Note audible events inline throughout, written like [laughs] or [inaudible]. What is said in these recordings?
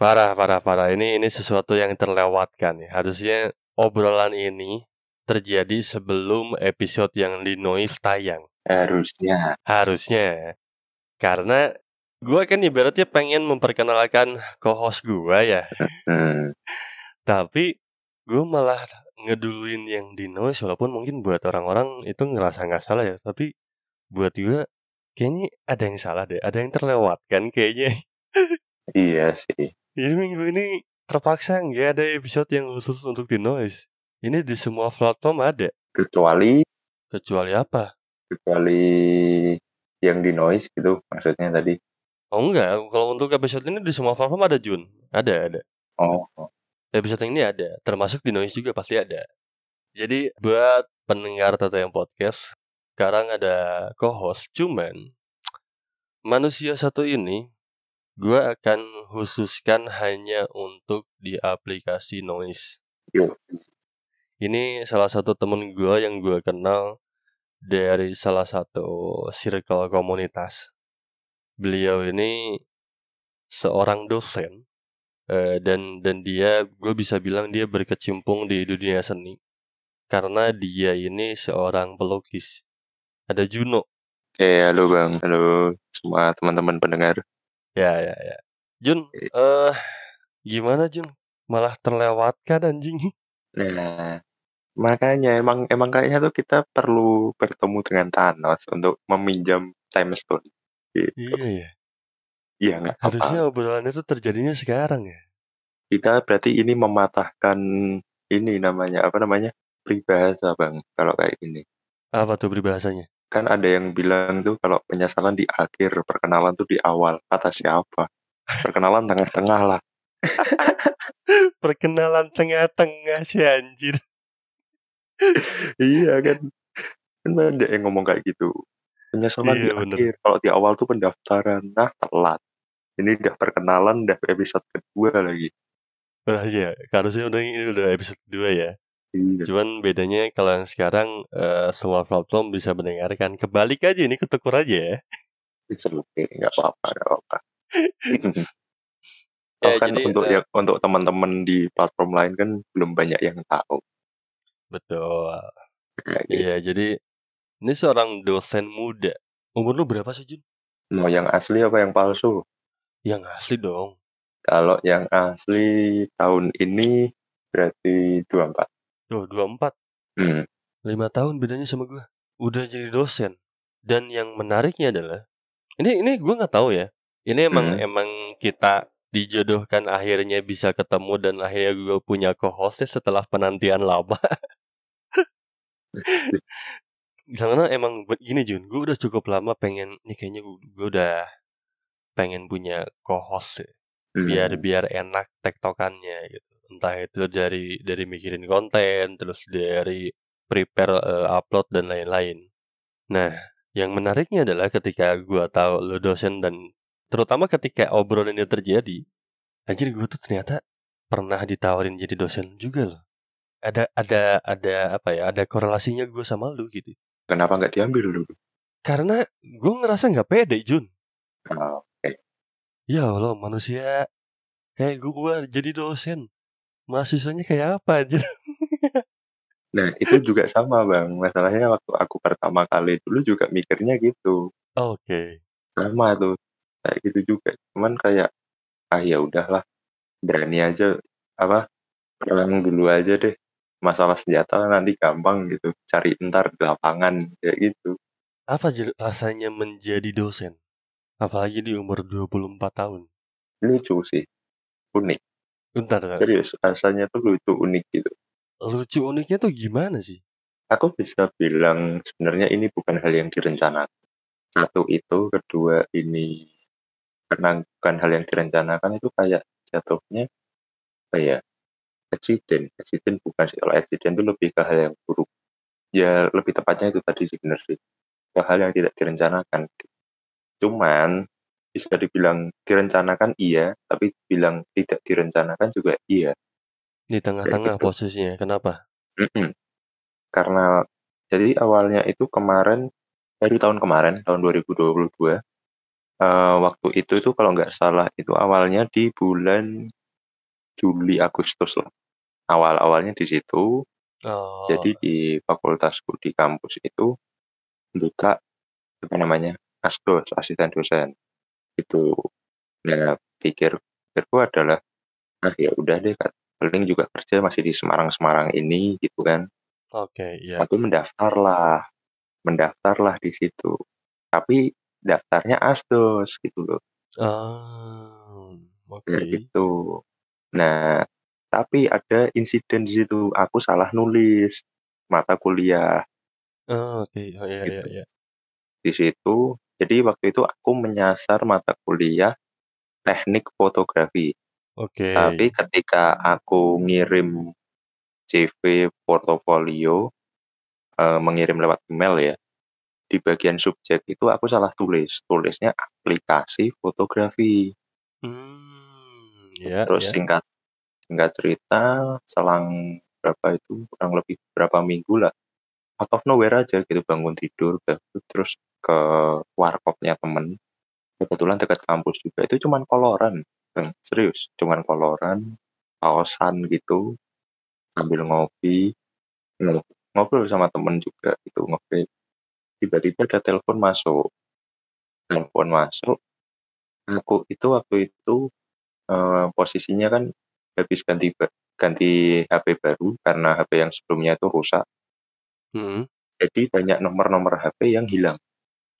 Parah, parah, parah. Ini ini sesuatu yang terlewatkan ya. Harusnya obrolan ini terjadi sebelum episode yang di noise tayang. Harusnya. Harusnya. Karena gue kan ibaratnya pengen memperkenalkan co-host gue ya. Tapi gue malah ngeduluin yang di noise walaupun mungkin buat orang-orang itu ngerasa nggak salah ya. Tapi buat gue kayaknya ada yang salah deh. Ada yang terlewatkan kayaknya. [laughs] Iya sih. Jadi minggu ini terpaksa nggak ada episode yang khusus untuk di noise. Ini di semua platform ada. Kecuali Kecuali apa? kecuali yang di noise gitu maksudnya tadi. Oh enggak, kalau untuk episode ini di semua platform ada Jun. Ada, ada. Oh, Episode ini ada, termasuk di noise juga pasti ada. Jadi buat pendengar Tata yang podcast, sekarang ada co-host. Cuman manusia satu ini gue akan khususkan hanya untuk di aplikasi noise. yuk. Ini salah satu temen gue yang gue kenal dari salah satu circle komunitas. Beliau ini seorang dosen eh, dan dan dia gue bisa bilang dia berkecimpung di dunia seni karena dia ini seorang pelukis. Ada Juno. Oke, halo Bang. Halo semua teman-teman pendengar. Ya ya ya. Jun, eh gimana Jun? Malah terlewatkan anjing. [laughs] Nah, makanya emang emang kayaknya tuh kita perlu bertemu dengan Thanos untuk meminjam time stone. Gitu. Iya ya. Iya nggak apa. Harusnya obrolan itu terjadinya sekarang ya. Kita berarti ini mematahkan ini namanya apa namanya peribahasa Bang. Kalau kayak gini. Apa tuh peribahasanya? Kan ada yang bilang tuh kalau penyesalan di akhir, perkenalan tuh di awal. Kata siapa? Perkenalan tengah-tengah lah. [laughs] Perkenalan tengah-tengah sih anjir. [laughs] iya kan. Kan ada yang ngomong kayak gitu. Penyesalan di Iya, bener. akhir. Kalau di awal tuh pendaftaran. Nah, telat. Ini udah perkenalan, udah episode kedua lagi. Wah iya, harusnya udah ini udah episode 2 ya. Iya. Cuman bedanya kalau yang sekarang eh, semua platform bisa mendengarkan. Kebalik aja ini ketukur aja ya. Seru, nggak apa-apa, nggak apa-apa. [laughs] Ya, kan jadi, untuk eh, yang untuk teman-teman di platform lain kan belum banyak yang tahu. Betul. Gitu. Iya, jadi ini seorang dosen muda. Umur lu berapa sih, Jun? Mau yang asli apa yang palsu? Yang asli dong. Kalau yang asli tahun ini berarti 24. Tuh, 24. Hmm. 5 tahun bedanya sama gue. Udah jadi dosen. Dan yang menariknya adalah ini ini gue nggak tahu ya. Ini emang Hmm. emang kita dijodohkan akhirnya bisa ketemu dan akhirnya gue punya co-hostnya setelah penantian lama. [laughs] Karena emang begini Jun, gue udah cukup lama pengen nih kayaknya gue, gue udah pengen punya co-host ya. Hmm. biar biar enak tektokannya gitu. Entah itu dari dari mikirin konten, terus dari prepare eh, upload dan lain-lain. Nah, yang menariknya adalah ketika gua tahu lo dosen dan terutama ketika obrolan ini terjadi, anjir gue tuh ternyata pernah ditawarin jadi dosen juga loh. Ada ada ada apa ya? Ada korelasinya gue sama lu gitu. Kenapa nggak diambil dulu? Karena gue ngerasa nggak pede Jun. Oh, Ya Allah manusia kayak gue jadi dosen. Mahasiswanya kayak apa anjir? [laughs] Nah, itu juga sama, Bang. Masalahnya waktu aku pertama kali dulu juga mikirnya gitu. Oke. Sama tuh. Kayak gitu juga. Cuman kayak ah ya udahlah. Berani aja apa? Perang dulu aja deh. Masalah senjata nanti gampang gitu. Cari ntar di lapangan kayak gitu. Apa rasanya menjadi dosen? Apalagi di umur 24 tahun. Lucu sih. Unik. Bentar, bentar. Serius, rasanya tuh lucu unik gitu. lucu uniknya tuh gimana sih? Aku bisa bilang sebenarnya ini bukan hal yang direncanakan. Satu itu, kedua ini karena bukan hal yang direncanakan itu kayak jatuhnya apa ya accident. Accident bukan sih kalau accident itu lebih ke hal yang buruk. Ya lebih tepatnya itu tadi sih benar sih. Ke hal yang tidak direncanakan. Cuman bisa dibilang direncanakan iya, tapi bilang tidak direncanakan juga iya. Di tengah-tengah gitu. posisinya. Kenapa? Mm-mm. Karena jadi awalnya itu kemarin baru tahun kemarin tahun 2022 Eee, waktu itu tuh kalau nggak salah itu awalnya di bulan Juli, Agustus lah. Awal-awalnya di situ. Jadi Oh. di fakultasku di kampus itu buka, apa namanya, asdos, asisten dosen, gitu. Nah, pikir pikirku adalah, "Ah, ya udah deh, paling juga kerja masih di Semarang-Semarang ini," gitu kan. Oke, iya. Aku mendaftarlah mendaftarlah di situ. Tapi daftarnya asdos gitu loh. Oh, oke. gitu. Nah, tapi ada insiden di situ, aku salah nulis mata kuliah. Oh, oke. Oh, iya iya Gitu. iya. Di situ jadi waktu itu aku menyasar mata kuliah teknik fotografi. Tapi Oke. ketika aku ngirim CV, portofolio, eee, mengirim lewat email ya, di bagian subjek itu aku salah tulis, tulisnya aplikasi fotografi. Mmm, iya Terus iya. singkat singkat cerita, selang berapa itu, kurang lebih berapa minggu lah, out of nowhere aja gitu, bangun tidur, terus ke warkopnya temen, kebetulan dekat kampus juga, itu cuman koloran, serius, cuman koloran, kaosan gitu, sambil ngopi, ngo ngobrol sama temen juga gitu, nge-vape. Tiba-tiba ada telepon masuk. Telepon masuk, aku itu waktu itu, eee, posisinya kan habis ganti ganti HP baru karena HP yang sebelumnya itu rusak. Mhm. Jadi banyak nomor-nomor HP yang hilang,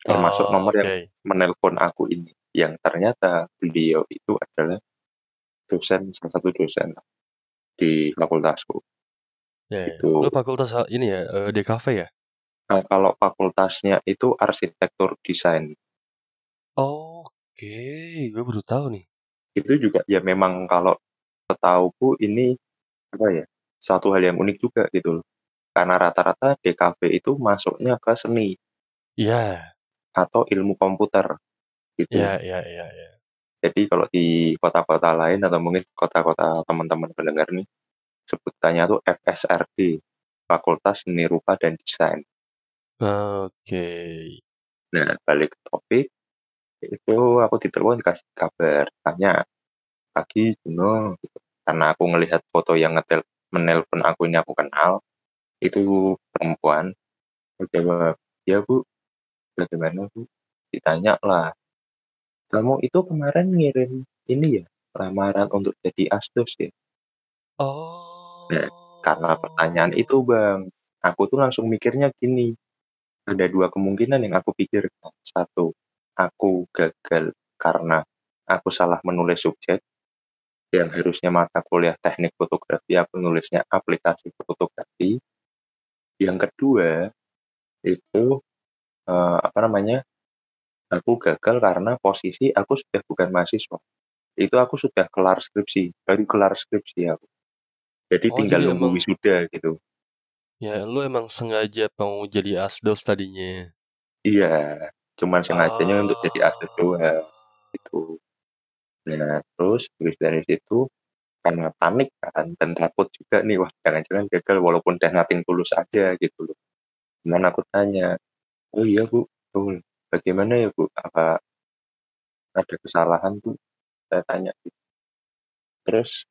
termasuk Oh, nomor yang oke. menelpon aku ini, yang ternyata beliau itu adalah dosen, salah satu dosen di fakultasku. Ya ya. Lu fakultas a ini ya, eee, DKV ya? Eee, kalau fakultasnya itu arsitektur desain. Oke, gue baru tahu nih. Itu juga ya memang kalau setahuku ini, apa ya, suatu hal yang unik juga gitu loh. Karena rata-rata DKV itu masuknya ke seni. Iya. Atau ilmu komputer, Iya gitu. iya iya iya. Jadi kalau di kota-kota lain atau mungkin kota-kota teman-teman pendengar nih, sebutannya tuh FSRD, Fakultas Seni Rupa dan Desain. Oke. Nah, balik ke topik, itu aku ditelepon dikasih kabar, tanya, "Pagi, Juno," gitu, karena aku ngelihat foto yang ngetel menelpon aku ini aku kenal, itu perempuan, aku jawab, "Iya, Bu, bagaimana, Bu?" Ditanyalah, "Kamu itu kemarin ngirim ini ya, lamaran untuk jadi asdos ya?" Nah, karena pertanyaan Oh. itu, Bang, aku tuh langsung mikirnya gini, ada 2 kemungkinan yang aku pikirkan. 1, aku gagal karena aku salah menulis subjek, yang harusnya mata kuliah teknik fotografi, aku nulisnya aplikasi fotografi. Yang kedua, itu, eee, apa namanya, aku gagal karena posisi aku sudah bukan mahasiswa. Itu aku sudah kelar skripsi, baru kelar skripsi aku. Jadi Oh, tinggal jadi nunggu wisuda gitu. Ya, lu emang sengaja mau jadi asdos tadinya? Iya, cuman sengajanya untuk jadi asdos doang, Oh. gitu. Nah, terus habis dari situ, karena panik kan dan takut juga nih, wah jangan-jangan gagal walaupun udah nothing tulus aja gitu loh. Cuman aku tanya, "Oh iya, Bu, betul. Bagaimana ya, Bu? Apa" "ada kesalahan, Bu?" Saya tanya gitu. Terus,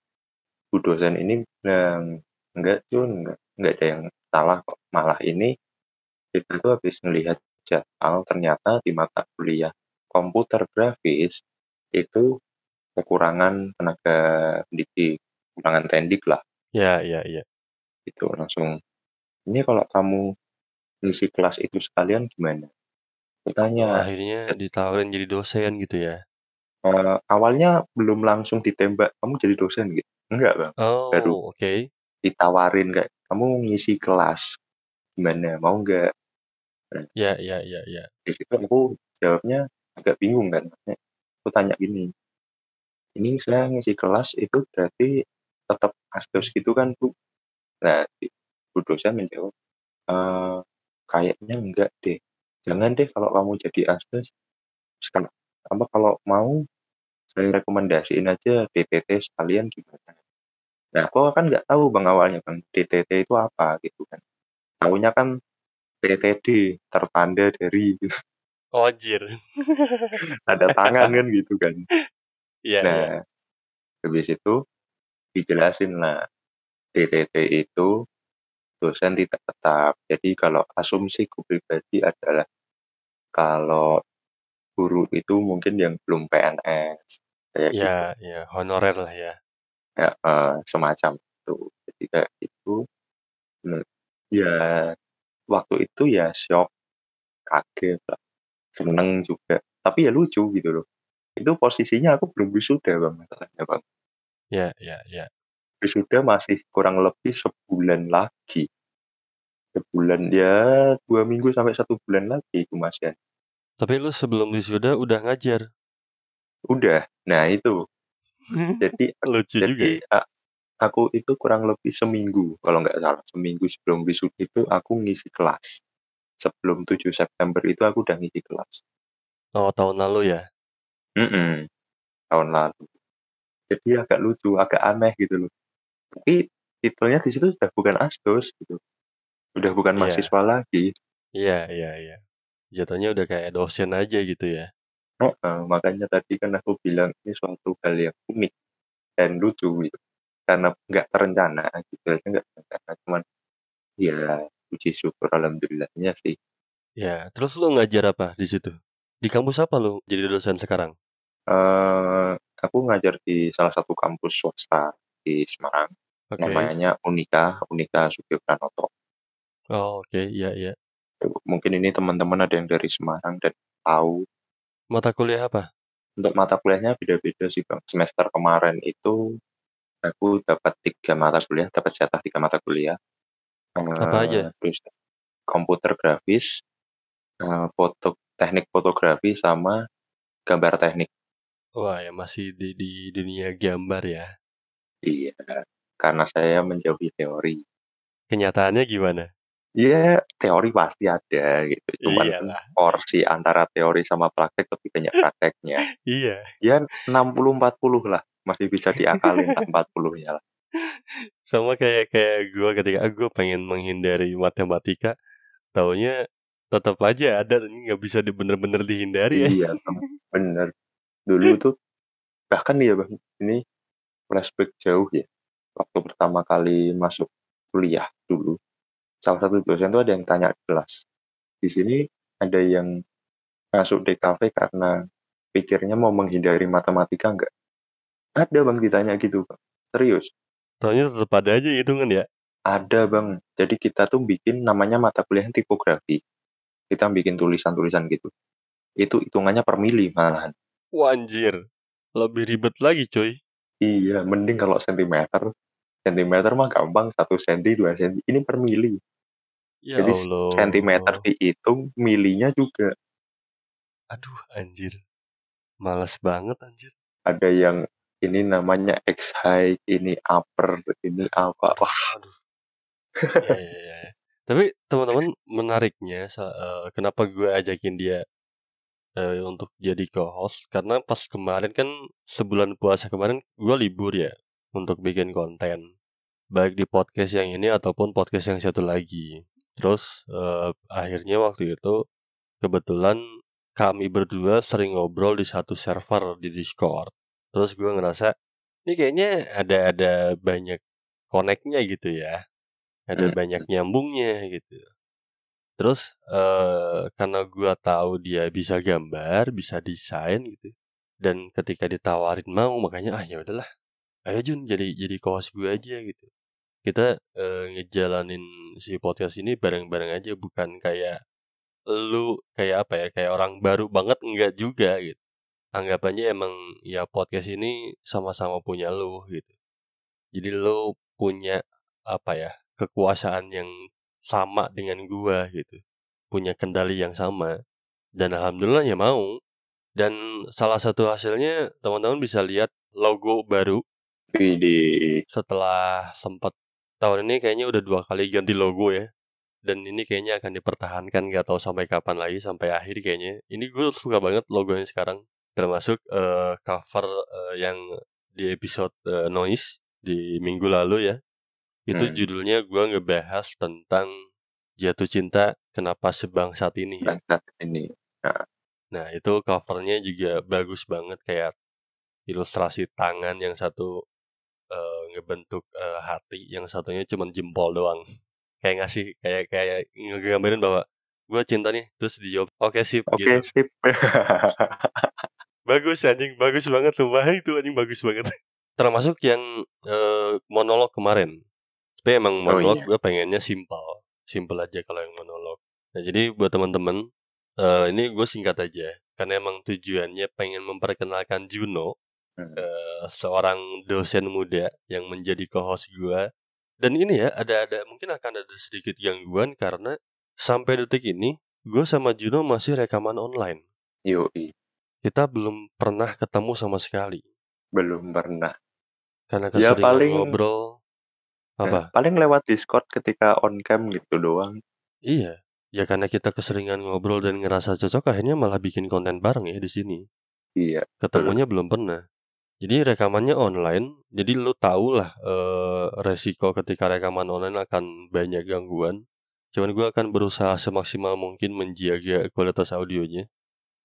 bu dosen ini bilang, "Enggak, Jun, enggak enggak ada yang salah kok, malah ini kita tuh habis ngelihat jadwal ternyata di mata kuliah komputer grafis itu kekurangan tenaga pendidik, kekurangan tendik-lah." Ya ya ya. Gitu, langsung, "Ini kalau kamu ngisi kelas itu sekalian gimana?" Aku Oh, tanya, akhirnya ditawarin jadi dosen gitu ya? Eee, awalnya belum langsung ditembak, "Kamu jadi dosen?" Gitu, enggak, Bang. Baru Oh, oke. ditawarin kayak, "Kamu ngisi kelas, gimana, mau nggak?" Nah Ya ya ya ya. di situ aku jawabnya agak bingung kan, aku tanya gini, "Ini saya ngisi kelas itu berarti tetap asdos gitu kan, Bu?" Nah, bu dosen menjawab, "Eee, kayaknya enggak deh, jangan deh kalau kamu jadi asdos, sekal apa, kalau mau saya rekomendasiin aja DTT sekalian gimana?" Nah, aku kan nggak tahu Bang, awalnya Bang, DTT itu apa gitu kan. Taunya kan TTD, tertanda dari gitu. Oh, anjir. Ada tangan kan gitu kan. Iya, Nah, iya. habis itu dijelasin lah, DTT itu dosen tidak tetap. Jadi kalau asumsiku pribadi adalah kalau guru itu mungkin yang belum PNS kayak gitu. Iya, iya, honorer lah ya. Heeh, semacam itu. Jadi kayak gitu, nah, ya waktu itu ya syok, kaget lah, seneng juga, tapi ya lucu gitu loh. Itu posisinya aku belum wisuda Bang, masalahnya Bang. Iya, iya, iya. Wisuda masih kurang lebih sebulan lagi. Sebulan, ya 2 minggu sampai 1 bulan lagi itu Masnya. Tapi lu sebelum wisuda udah ngajar? Udah. Nah itu. [laughs] Jadi Lucu juga jadi ya. a aku itu kurang lebih seminggu kalau nggak salah, seminggu sebelum wisuda itu aku ngisi kelas. Sebelum 7 September itu aku udah ngisi kelas. Oh, tahun lalu ya? Mhm, tahun lalu. Jadi agak lucu, agak aneh gitu loh. Tapi titelnya di situ udah bukan asdos gitu. Udah bukan Iya. mahasiswa lagi. Iya, iya, iya. Jatuhnya udah kayak dosen aja gitu ya. Heeh, makanya tadi kan aku bilang ini suatu hal yang unik dan lucu gitu. Karena nggak terencana gitu aja nggak terencana, cuman ya puji syukur alhamdulillahnya sih. Ya, terus lu ngajar apa di situ? Di kampus apa lu jadi dosen sekarang? Eee, aku ngajar di salah satu kampus swasta di Semarang, Oke. namanya Unika, Unika Sugio Pranoto. Oh, oke, iya, iya. Mungkin ini teman-teman ada yang dari Semarang dan tahu. Mata kuliah apa? Untuk mata kuliahnya beda-beda sih Bang. Semester kemarin itu aku dapat 3 mata kuliah, dapat jatah 3 mata kuliah. Apa aja? Eee, terus komputer grafis, eee, foto teknik fotografi sama gambar teknik. Wah, ya masih di di dunia gambar ya. Iya, karena saya menjauhi teori. Kenyataannya gimana? Ya, teori pasti ada gitu, cuman Iyalah. porsi antara teori sama praktek lebih banyak prakteknya. Iya. Ya 60-40 lah, masih bisa diakalin lah 40-nya lah. Sama kayak kayak gua ketika ah, gua pengen menghindari matematika, taunya tetap aja ada nggak bisa di bener-bener dihindari ya. Iya bener. Dulu tuh bahkan ya Bang, ini flashback jauh ya. Waktu pertama kali masuk kuliah dulu, salah satu dosen tuh ada yang tanya di kelas, "Di sini ada yang masuk DKV karena pikirnya mau menghindari matematika nggak?" Ada Bang ditanya gitu Bang, serius. Taunya tetap ada aja hitungan ya? Ada Bang, jadi kita tuh bikin namanya mata kuliah tipografi. Kita bikin tulisan-tulisan gitu. Itu hitungannya per mili malahan. Wah, anjir. Lebih ribet lagi, coy. Iya, mending kalau sentimeter. Sentimeter mah gampang, 1 senti, 2 senti. Ini per mili. Ya Jadi Allah. sentimeter dihitung, milinya juga. Aduh, anjir. Malas banget, anjir. Ada yang ini namanya X high, ini upper, ini apa. Aduh, Wah, aduh. Ya, ya, ya. Tapi teman-teman menariknya eh, kenapa gue ajakin dia eh, untuk jadi co-host karena pas kemarin kan sebulan puasa kemarin gue libur ya untuk bikin konten baik di podcast yang ini ataupun podcast yang satu lagi. Terus eh, akhirnya waktu itu kebetulan kami berdua sering ngobrol di satu server di Discord. Terus gue ngerasa ini kayaknya ada ada banyak koneknya gitu ya. Ada Hmm. banyak nyambungnya gitu. Terus eh karena gue tahu dia bisa gambar, bisa desain gitu. Dan ketika ditawarin mau makanya ah ya udahlah. Ayo Jun jadi jadi co-host gue aja gitu. Kita eh, ngejalanin si podcast ini bareng-bareng aja bukan kayak lu kayak apa ya kayak orang baru banget enggak juga gitu. Anggapannya emang ya podcast ini sama-sama punya lu gitu. Jadi lu punya apa ya kekuasaan yang sama dengan gua gitu. Punya kendali yang sama dan alhamdulillah ya mau. Dan salah satu hasilnya teman-teman bisa lihat logo baru. Widih. setelah sempat tahun ini kayaknya udah dua kali ganti logo ya. Dan ini kayaknya akan dipertahankan nggak tahu sampai kapan lagi sampai akhir kayaknya. Ini gue suka banget logonya sekarang termasuk eh, cover eh, yang di episode eh, noise di minggu lalu ya itu Hmm. judulnya gue ngebahas tentang jatuh cinta kenapa sebangsat ini ya Bangsat ini. Nah, Nah, itu covernya juga bagus banget kayak ilustrasi tangan yang satu uh, ngebentuk uh, hati, yang satunya cuma jempol doang. Kayak ngasih kayak kayak ngegambarin bahwa gue cinta nih, terus dijawab oke okay, sip Oke okay, gitu. sip. bagus anjing, bagus banget tuh. Wah, [laughs] itu anjing bagus banget. Termasuk yang uh, monolog kemarin. Tapi emang monolog oh, iya. gue pengennya simpel, simpel aja kalau yang monolog. Nah, jadi buat teman-teman Uh, ini gue singkat aja, karena emang tujuannya pengen memperkenalkan Juno, hmm. uh, seorang dosen muda yang menjadi co-host gue. Dan ini ya, ada ada mungkin akan ada sedikit gangguan karena sampai detik ini gue sama Juno masih rekaman online. Yoi. Kita belum pernah ketemu sama sekali. Belum pernah. Karena ya, keseringan ya, paling, ngobrol. Apa? paling lewat Discord ketika on cam gitu doang. Iya. Ya karena kita keseringan ngobrol dan ngerasa cocok akhirnya malah bikin konten bareng ya di sini. Iya. Ketemunya belum pernah. Jadi rekamannya online, jadi lu tau lah eh, resiko ketika rekaman online akan banyak gangguan. Cuman gue akan berusaha semaksimal mungkin menjaga kualitas audionya.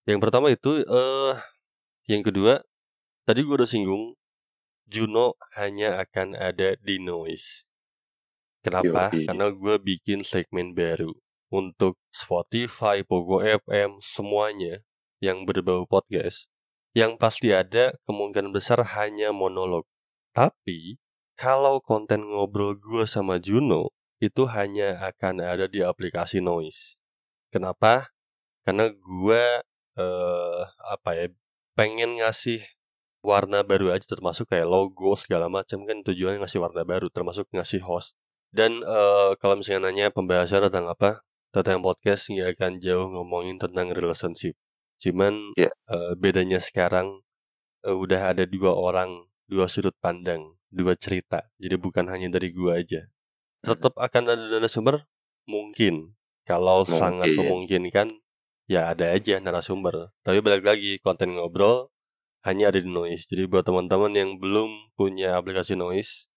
Yang pertama itu, eh, yang kedua, tadi gue udah singgung, Juno hanya akan ada di Noise. Kenapa? Yo, Karena gue bikin segmen baru untuk Spotify, Pogo FM, semuanya yang berbau podcast, yang pasti ada kemungkinan besar hanya monolog. Tapi, kalau konten ngobrol gue sama Juno, itu hanya akan ada di aplikasi Noise. Kenapa? Karena gue, eh, apa ya, pengen ngasih warna baru aja termasuk kayak logo segala macam kan tujuannya ngasih warna baru termasuk ngasih host dan uh, kalau misalnya nanya pembahasan tentang apa tentang podcast nggak akan jauh ngomongin tentang relationship. Cuman yeah. uh, bedanya sekarang uh, udah ada dua orang, dua sudut pandang, dua cerita. Jadi bukan hanya dari gua aja. Tetap akan ada narasumber mungkin. Kalau mungkin. sangat memungkinkan ya ada aja narasumber. Tapi balik lagi konten ngobrol hanya ada di Noise. Jadi buat teman-teman yang belum punya aplikasi Noise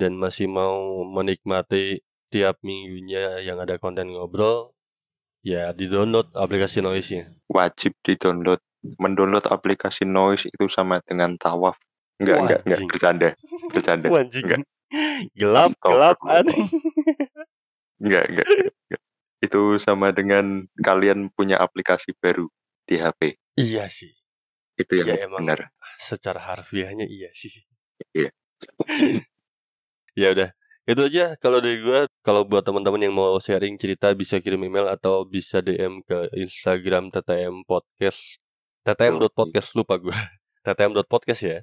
dan masih mau menikmati tiap minggunya yang ada konten ngobrol ya di download aplikasi Noise-nya. Wajib di download. Mendownload aplikasi Noise itu sama dengan tawaf. Enggak, enggak, enggak, bercanda. Bercanda. Wajib. Enggak. Gelap, Stop. gelap enggak, enggak, enggak. Itu sama dengan kalian punya aplikasi baru di HP. Iya sih. Itu yang ya, emang benar. Secara harfiahnya iya sih. Iya. [laughs] ya udah itu aja kalau dari gue kalau buat teman-teman yang mau sharing cerita bisa kirim email atau bisa DM ke Instagram TTM Podcast. TTM.podcast lupa gue [laughs] TTM.podcast ya.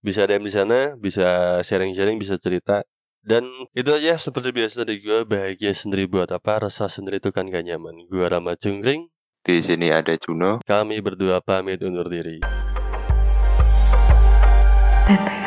Bisa DM di sana bisa sharing-sharing bisa cerita. Dan itu aja seperti biasa dari gue bahagia sendiri buat apa rasa sendiri itu kan gak nyaman. Gue Rama Cungkring di sini ada Juno. Kami berdua pamit undur diri. Teteh.